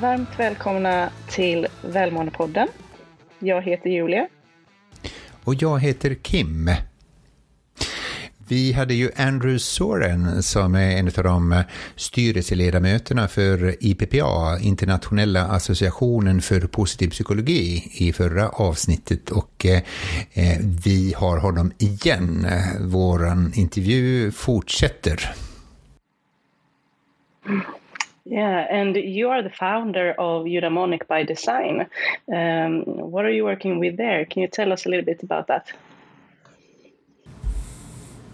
Varmt välkomna till Välmåendepodden. Jag heter Julia. Och jag heter Kim. Vi hade ju Andrew Soren som är en av de styrelseledamöterna för IPPA, Internationella associationen för positiv psykologi, i förra avsnittet och eh, eh vi har honom igen. Vår intervju fortsätter. Yeah, and you are the founder of Eudaimonic by Design. Um, what are you working with there? Can you tell us a little bit about that?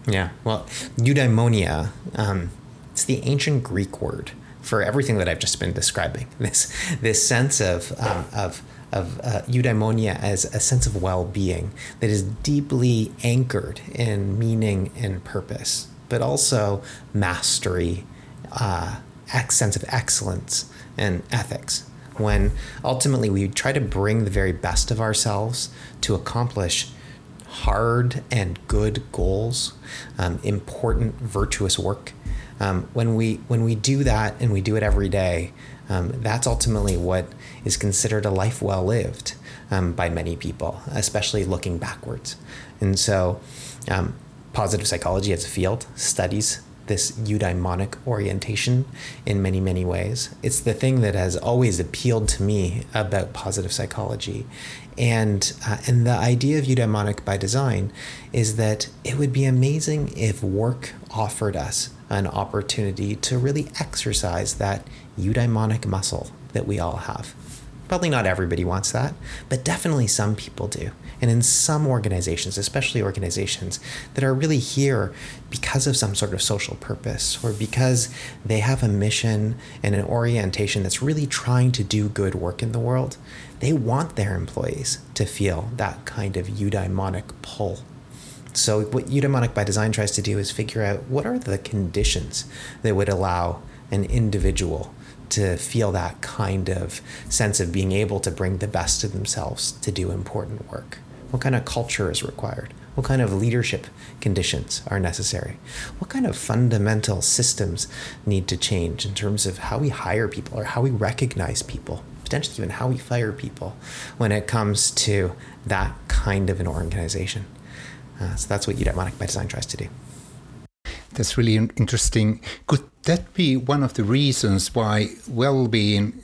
Yeah, well, eudaimonia, um, it's the ancient Greek word for everything that I've just been describing. This this sense of um, of of uh, eudaimonia as a sense of well-being that is deeply anchored in meaning and purpose, but also mastery, uh, sense of excellence, and ethics. When ultimately we try to bring the very best of ourselves to accomplish hard and good goals, um, important virtuous work. Um, when we when we do that and we do it every day, um, that's ultimately what is considered a life well lived um, by many people, especially looking backwards. And so, um, positive psychology as a field studies this eudaimonic orientation in many, many ways. It's the thing that has always appealed to me about positive psychology. And, uh, and the idea of eudaimonic by design is that it would be amazing if work offered us an opportunity to really exercise that eudaimonic muscle that we all have. Probably not everybody wants that, but definitely some people do. And in some organizations, especially organizations that are really here because of some sort of social purpose or because they have a mission and an orientation that's really trying to do good work in the world, they want their employees to feel that kind of eudaimonic pull. So, what eudaimonic by design tries to do is figure out what are the conditions that would allow an individual to feel that kind of sense of being able to bring the best of themselves to do important work? What kind of culture is required? What kind of leadership conditions are necessary? What kind of fundamental systems need to change in terms of how we hire people or how we recognize people, potentially even how we fire people when it comes to that kind of an organization? Uh, so that's what Eudaimonic by Design tries to do. That's really interesting. Could that be one of the reasons why well-being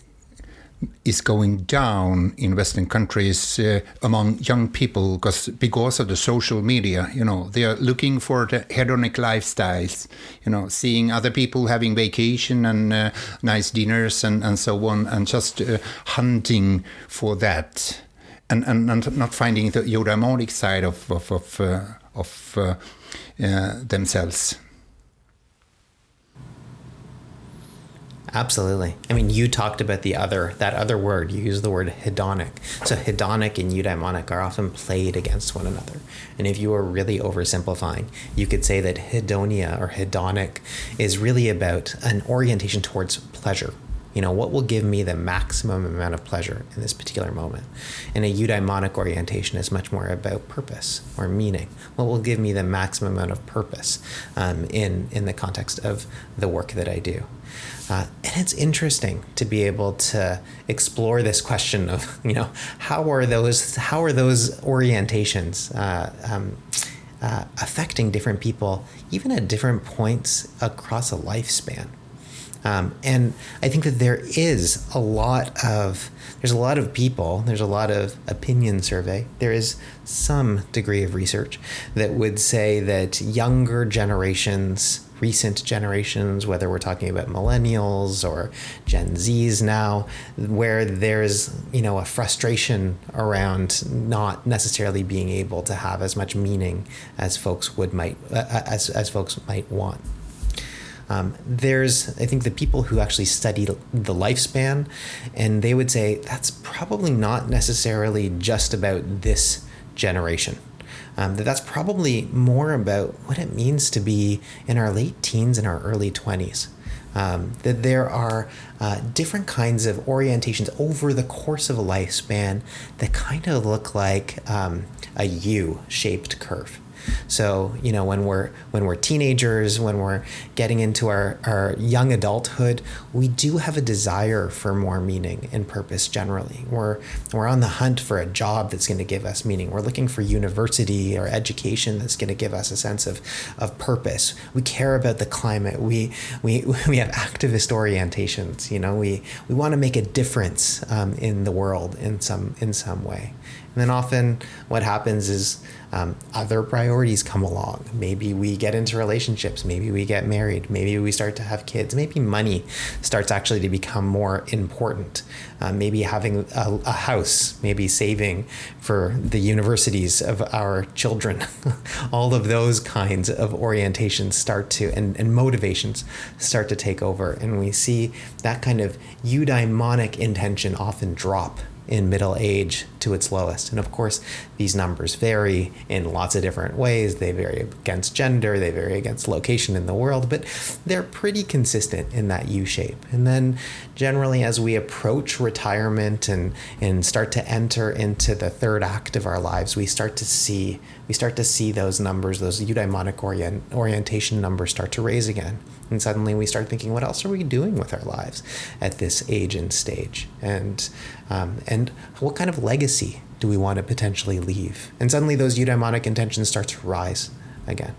is going down in Western countries uh, among young people because because of the social media. You know, they are looking for the hedonic lifestyles. You know, seeing other people having vacation and uh, nice dinners and, and so on, and just uh, hunting for that, and, and and not finding the eudaimonic side of of of, uh, of uh, uh, themselves. Absolutely. I mean, you talked about the other, that other word. You use the word hedonic. So, hedonic and eudaimonic are often played against one another. And if you were really oversimplifying, you could say that hedonia or hedonic is really about an orientation towards pleasure. You know, what will give me the maximum amount of pleasure in this particular moment? And a eudaimonic orientation is much more about purpose or meaning. What will give me the maximum amount of purpose um, in, in the context of the work that I do? Uh, and it's interesting to be able to explore this question of, you know, how are those how are those orientations uh, um, uh, affecting different people, even at different points across a lifespan. Um, and I think that there is a lot of there's a lot of people, there's a lot of opinion survey, there is some degree of research that would say that younger generations recent generations, whether we're talking about millennials or Gen Zs now, where there's you know a frustration around not necessarily being able to have as much meaning as folks would might uh, as as folks might want. Um, there's, I think, the people who actually study the lifespan, and they would say that's probably not necessarily just about this generation um, that that's probably more about what it means to be in our late teens and our early 20s. Um, that there are uh, different kinds of orientations over the course of a lifespan that kind of look like um, a U shaped curve. So you know when we're when we're teenagers, when we're getting into our, our young adulthood, we do have a desire for more meaning and purpose. Generally, we're we're on the hunt for a job that's going to give us meaning. We're looking for university or education that's going to give us a sense of of purpose. We care about the climate. We we we have activist orientations. You know, we we want to make a difference um, in the world in some in some way. And then often what happens is um, other priorities come along. Maybe we get into relationships. Maybe we get married. Maybe we start to have kids. Maybe money starts actually to become more important. Uh, maybe having a, a, house, maybe saving for the universities of our children. All of those kinds of orientations start to, and, and motivations start to take over. And we see that kind of eudaimonic intention often drop in middle age to its lowest. And of course, these numbers vary in lots of different ways. They vary against gender, they vary against location in the world, but they're pretty consistent in that U shape. And then generally, as we approach retirement and, and start to enter into the third act of our lives, we start to see we start to see those numbers, those eudaimonic orient, orientation numbers start to raise again. And suddenly we start thinking, what else are we doing with our lives at this age and stage? And, um, and what kind of legacy do we want to potentially leave? And suddenly those eudaimonic intentions start to rise again.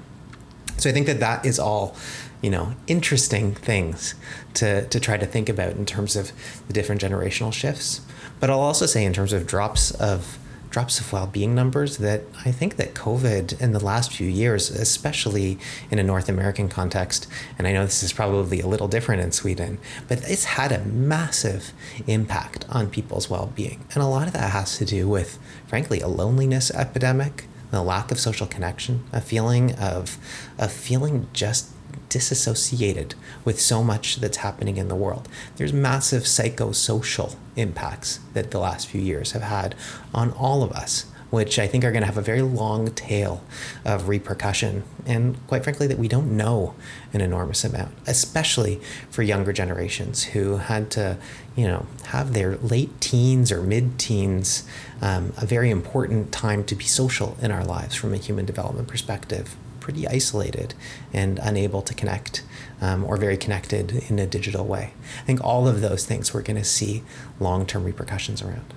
So I think that that is all, you know, interesting things to, to try to think about in terms of the different generational shifts. But I'll also say in terms of drops of drops of well-being numbers that I think that COVID in the last few years, especially in a North American context, and I know this is probably a little different in Sweden, but it's had a massive impact on people's well-being. And a lot of that has to do with, frankly, a loneliness epidemic, the lack of social connection, a feeling of a feeling just disassociated with so much that's happening in the world. There's massive psychosocial impacts that the last few years have had on all of us, which I think are going to have a very long tail of repercussion. And quite frankly, that we don't know an enormous amount, especially for younger generations who had to, you know, have their late teens or mid teens, um, a very important time to be social in our lives from a human development perspective pretty isolated and unable to connect um, or very connected in a digital way. I think all of those things we're going to see long term repercussions around.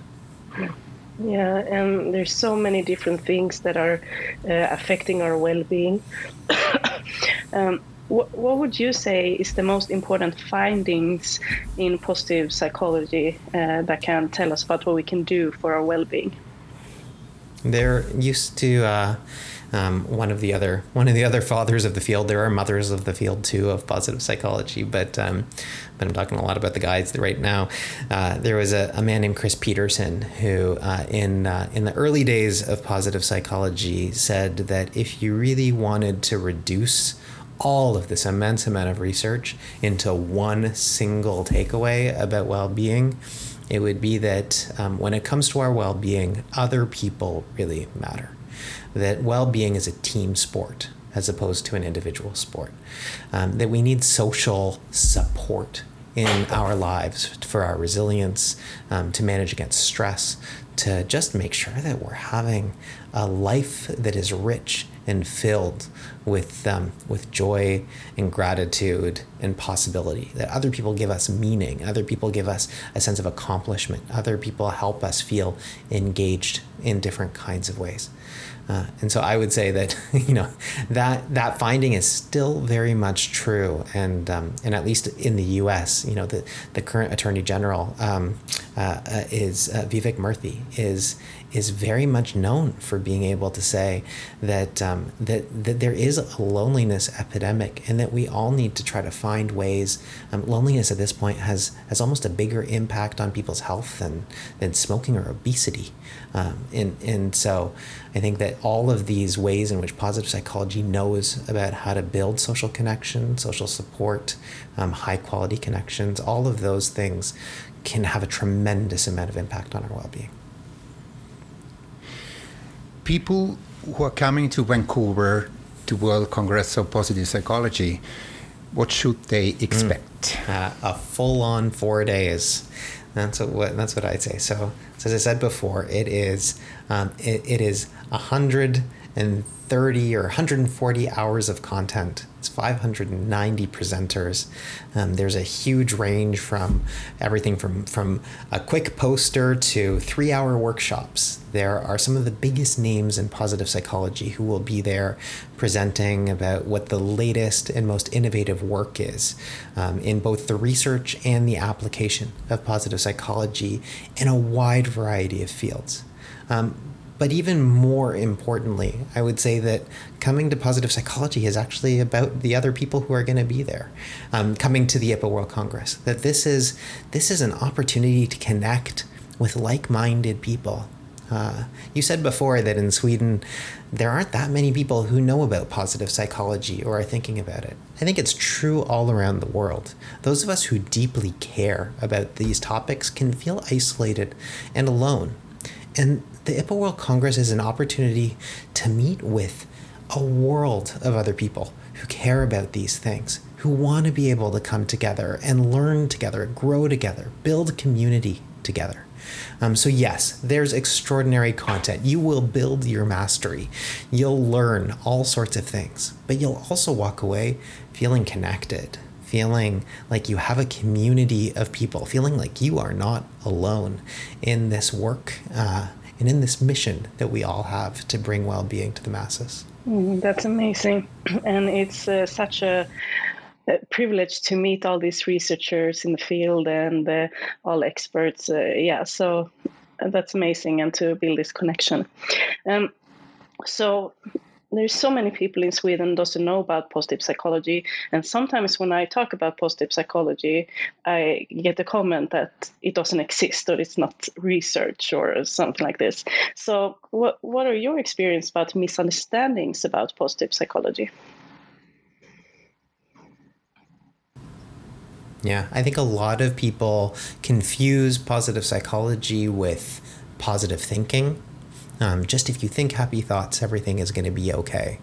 Yeah, and there's so many different things that are uh, affecting our well being. um, what, what would you say is the most important findings in positive psychology uh, that can tell us about what we can do for our well being? There used to. Uh, um, one of the other one of the other fathers of the field. There are mothers of the field too of positive psychology, but um, but I'm talking a lot about the guides right now. Uh, there was a, a, man named Chris Peterson who, uh, in uh, in the early days of positive psychology, said that if you really wanted to reduce all of this immense amount of research into one single takeaway about well-being it would be that um, when it comes to our well-being other people really matter. That well being is a team sport as opposed to an individual sport, um, that we need social support in our lives for our resilience, um, to manage against stress, to just make sure that we're having a life that is rich and filled with um, with joy and gratitude and possibility. That other people give us meaning, other people give us a sense of accomplishment, other people help us feel engaged in different kinds of ways. Uh, and so I would say that you know that that finding is still very much true, and um, and at least in the U.S., you know the the current Attorney General um, uh, is uh, Vivek Murthy is is very much known for being able to say that um, that that there is a loneliness epidemic, and that we all need to try to find ways. Um, loneliness at this point has has almost a bigger impact on people's health than than smoking or obesity, um, and and so I think that all of these ways in which positive psychology knows about how to build social connection, social support, um, high quality connections, all of those things can have a tremendous amount of impact on our well being people who are coming to Vancouver to World Congress of Positive Psychology, what should they hmm. expect? Mm. Uh, a full-on four days. That's what that's what I'd say. So, so as I said before, it is um, it, it is and 30 or 140 hours of content. It's 590 presenters. Um, there's a huge range from everything from, from a quick poster to three hour workshops. There are some of the biggest names in positive psychology who will be there presenting about what the latest and most innovative work is um, in both the research and the application of positive psychology in a wide variety of fields. Um, but even more importantly, I would say that coming to positive psychology is actually about the other people who are going to be there. Um, coming to the IPPA World Congress, that this is this is an opportunity to connect with like-minded people. Uh, you said before that in Sweden, there aren't that many people who know about positive psychology or are thinking about it. I think it's true all around the world. Those of us who deeply care about these topics can feel isolated and alone. And the IPPA World Congress is an opportunity to meet with a world of other people who care about these things, who want to be able to come together and learn together, grow together, build community together. Um, so, yes, there's extraordinary content. You will build your mastery. You'll learn all sorts of things, but you'll also walk away feeling connected, feeling like you have a community of people, feeling like you are not alone in this work. Uh, and in this mission that we all have to bring well-being to the masses. Mm, that's amazing, and it's uh, such a, a, privilege to meet all these researchers in the field and uh, all experts. Uh, yeah, so that's amazing, and to build this connection. Um, so there's so many people in Sweden doesn't know about positive psychology, and sometimes when I talk about positive psychology, I get a comment that it doesn't exist or it's not research or something like this. So, what what are your experience about misunderstandings about positive psychology? Yeah, I think a lot of people confuse positive psychology with positive thinking um, just if you think happy thoughts, everything is going to be okay.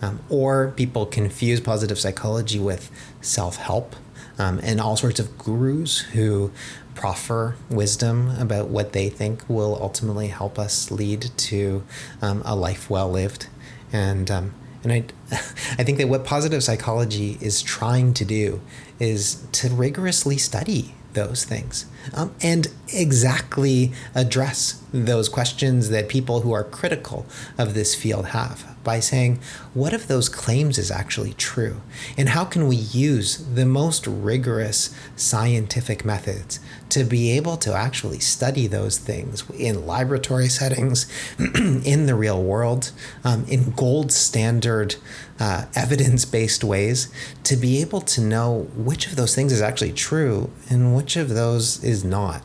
Um, or people confuse positive psychology with self help um, and all sorts of gurus who proffer wisdom about what they think will ultimately help us lead to um, a life well lived. And um, and I, I think that what positive psychology is trying to do is to rigorously study those things um, and exactly address those questions that people who are critical of this field have by saying, what if those claims is actually true? And how can we use the most rigorous scientific methods to be able to actually study those things in laboratory settings, in the real world, um, in gold standard uh, evidence based ways, to be able to know which of those things is actually true and which of those is not.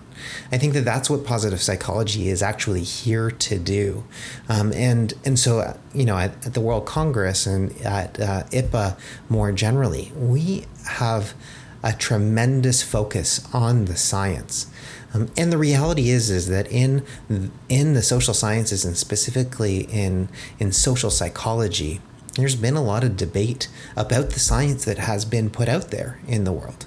I think that that's what positive psychology is actually here to do. Um, and and so uh, you know at, at, the World Congress and at uh, IPPA more generally, we have a tremendous focus on the science. Um, and the reality is is that in in the social sciences and specifically in in social psychology, there's been a lot of debate about the science that has been put out there in the world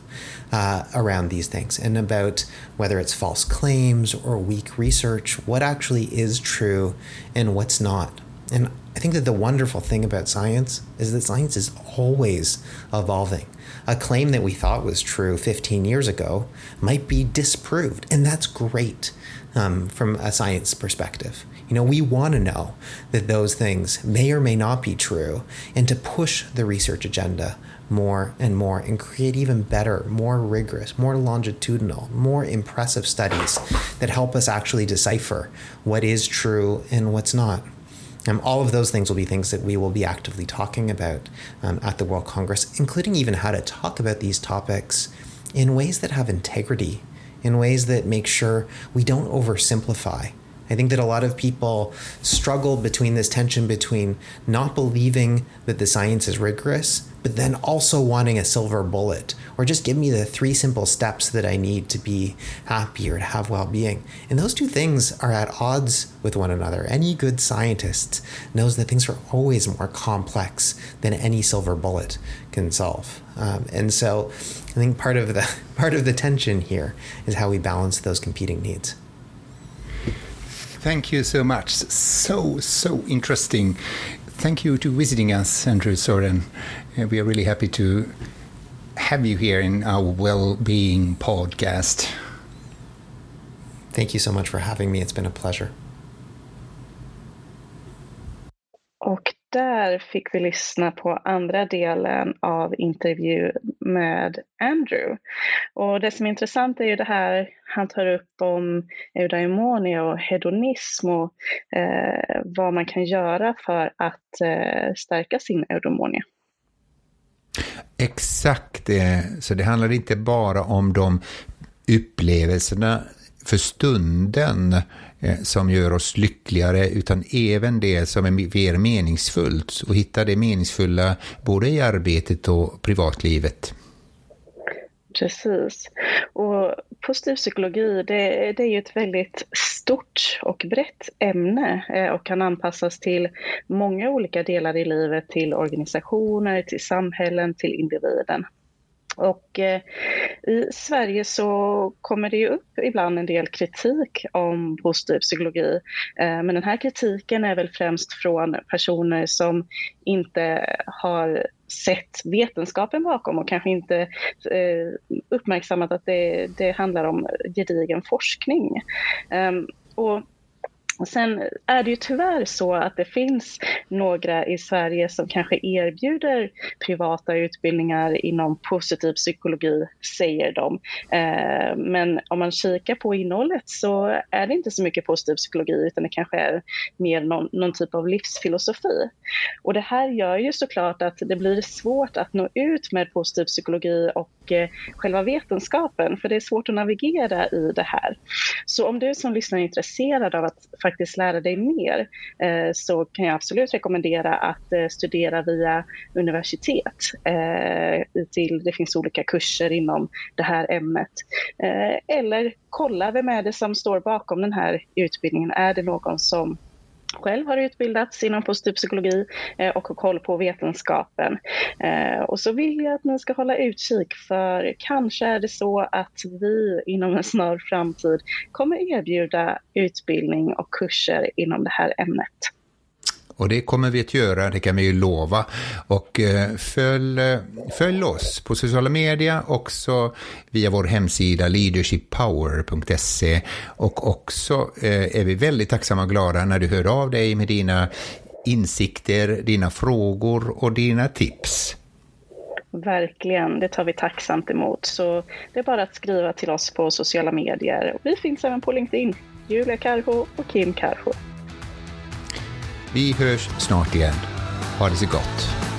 uh, around these things and about whether it's false claims or weak research, what actually is true and what's not. And I think that the wonderful thing about science is that science is always evolving. A claim that we thought was true 15 years ago might be disproved, and that's great um, from a science perspective. You know, we want to know that those things may or may not be true and to push the research agenda more and more and create even better, more rigorous, more longitudinal, more impressive studies that help us actually decipher what is true and what's not. Um, all of those things will be things that we will be actively talking about um, at the World Congress, including even how to talk about these topics in ways that have integrity, in ways that make sure we don't oversimplify I think that a lot of people struggle between this tension between not believing that the science is rigorous, but then also wanting a silver bullet or just give me the three simple steps that I need to be happy or to have well being. And those two things are at odds with one another. Any good scientist knows that things are always more complex than any silver bullet can solve. Um, and so I think part of the part of the tension here is how we balance those competing needs. Thank you so much. So, so interesting. thank you to visiting us, Andrew Soren. We are really happy to have you here in our well-being podcast. Thank you so much for having me. It's been a pleasure. Och där fick vi lyssna på andra delen av intervju med Andrew. Och det som är intressant är ju det här han tar upp om eudaimonia och hedonism och eh, vad man kan göra för att eh, stärka sin eudaimonia. Exakt, så det handlar inte bara om de upplevelserna för stunden eh, som gör oss lyckligare, utan även det som är mer meningsfullt och hitta det meningsfulla både i arbetet och privatlivet. Precis. Och positiv psykologi det, det, är ju ett väldigt stort och brett ämne eh, och kan anpassas till många olika delar i livet, till organisationer, till samhällen, till individen. Och eh, i Sverige så kommer det ju upp ibland en del kritik om positiv psykologi. Eh, men den här kritiken är väl främst från personer som inte har sett vetenskapen bakom och kanske inte eh, uppmärksammat att det, det handlar om gedigen forskning. Um, och Sen är det ju tyvärr så att det finns några i Sverige som kanske erbjuder privata utbildningar inom positiv psykologi, säger de. Eh, men om man kikar på innehållet så är det inte så mycket positiv psykologi utan det kanske är mer någon, någon typ av livsfilosofi. Och det här gör ju såklart att det blir svårt att nå ut med positiv psykologi och eh, själva vetenskapen, för det är svårt att navigera i det här. Så om du som lyssnar är intresserad av att faktiskt lära dig mer eh, så kan jag absolut rekommendera att eh, studera via universitet. Eh, till, det finns olika kurser inom det här ämnet. Eh, eller kolla vem är det som står bakom den här utbildningen. Är det någon som själv har utbildats inom positiv psykologi eh, och har koll på vetenskapen. Eh, och så vill jag att ni ska hålla utkik för kanske är det så att vi inom en snar framtid kommer erbjuda utbildning och kurser inom det här ämnet. Och det kommer vi att göra, det kan vi ju lova. Och eh, följ, följ oss på sociala medier, också via vår hemsida leadershippower.se. Och också eh, är vi väldigt tacksamma och glada när du hör av dig med dina insikter, dina frågor och dina tips. Verkligen, det tar vi tacksamt emot. Så det är bara att skriva till oss på sociala medier. Vi finns även på LinkedIn, Julia Karho och Kim Karho. Vi hörs snart igen. Ha det så gott.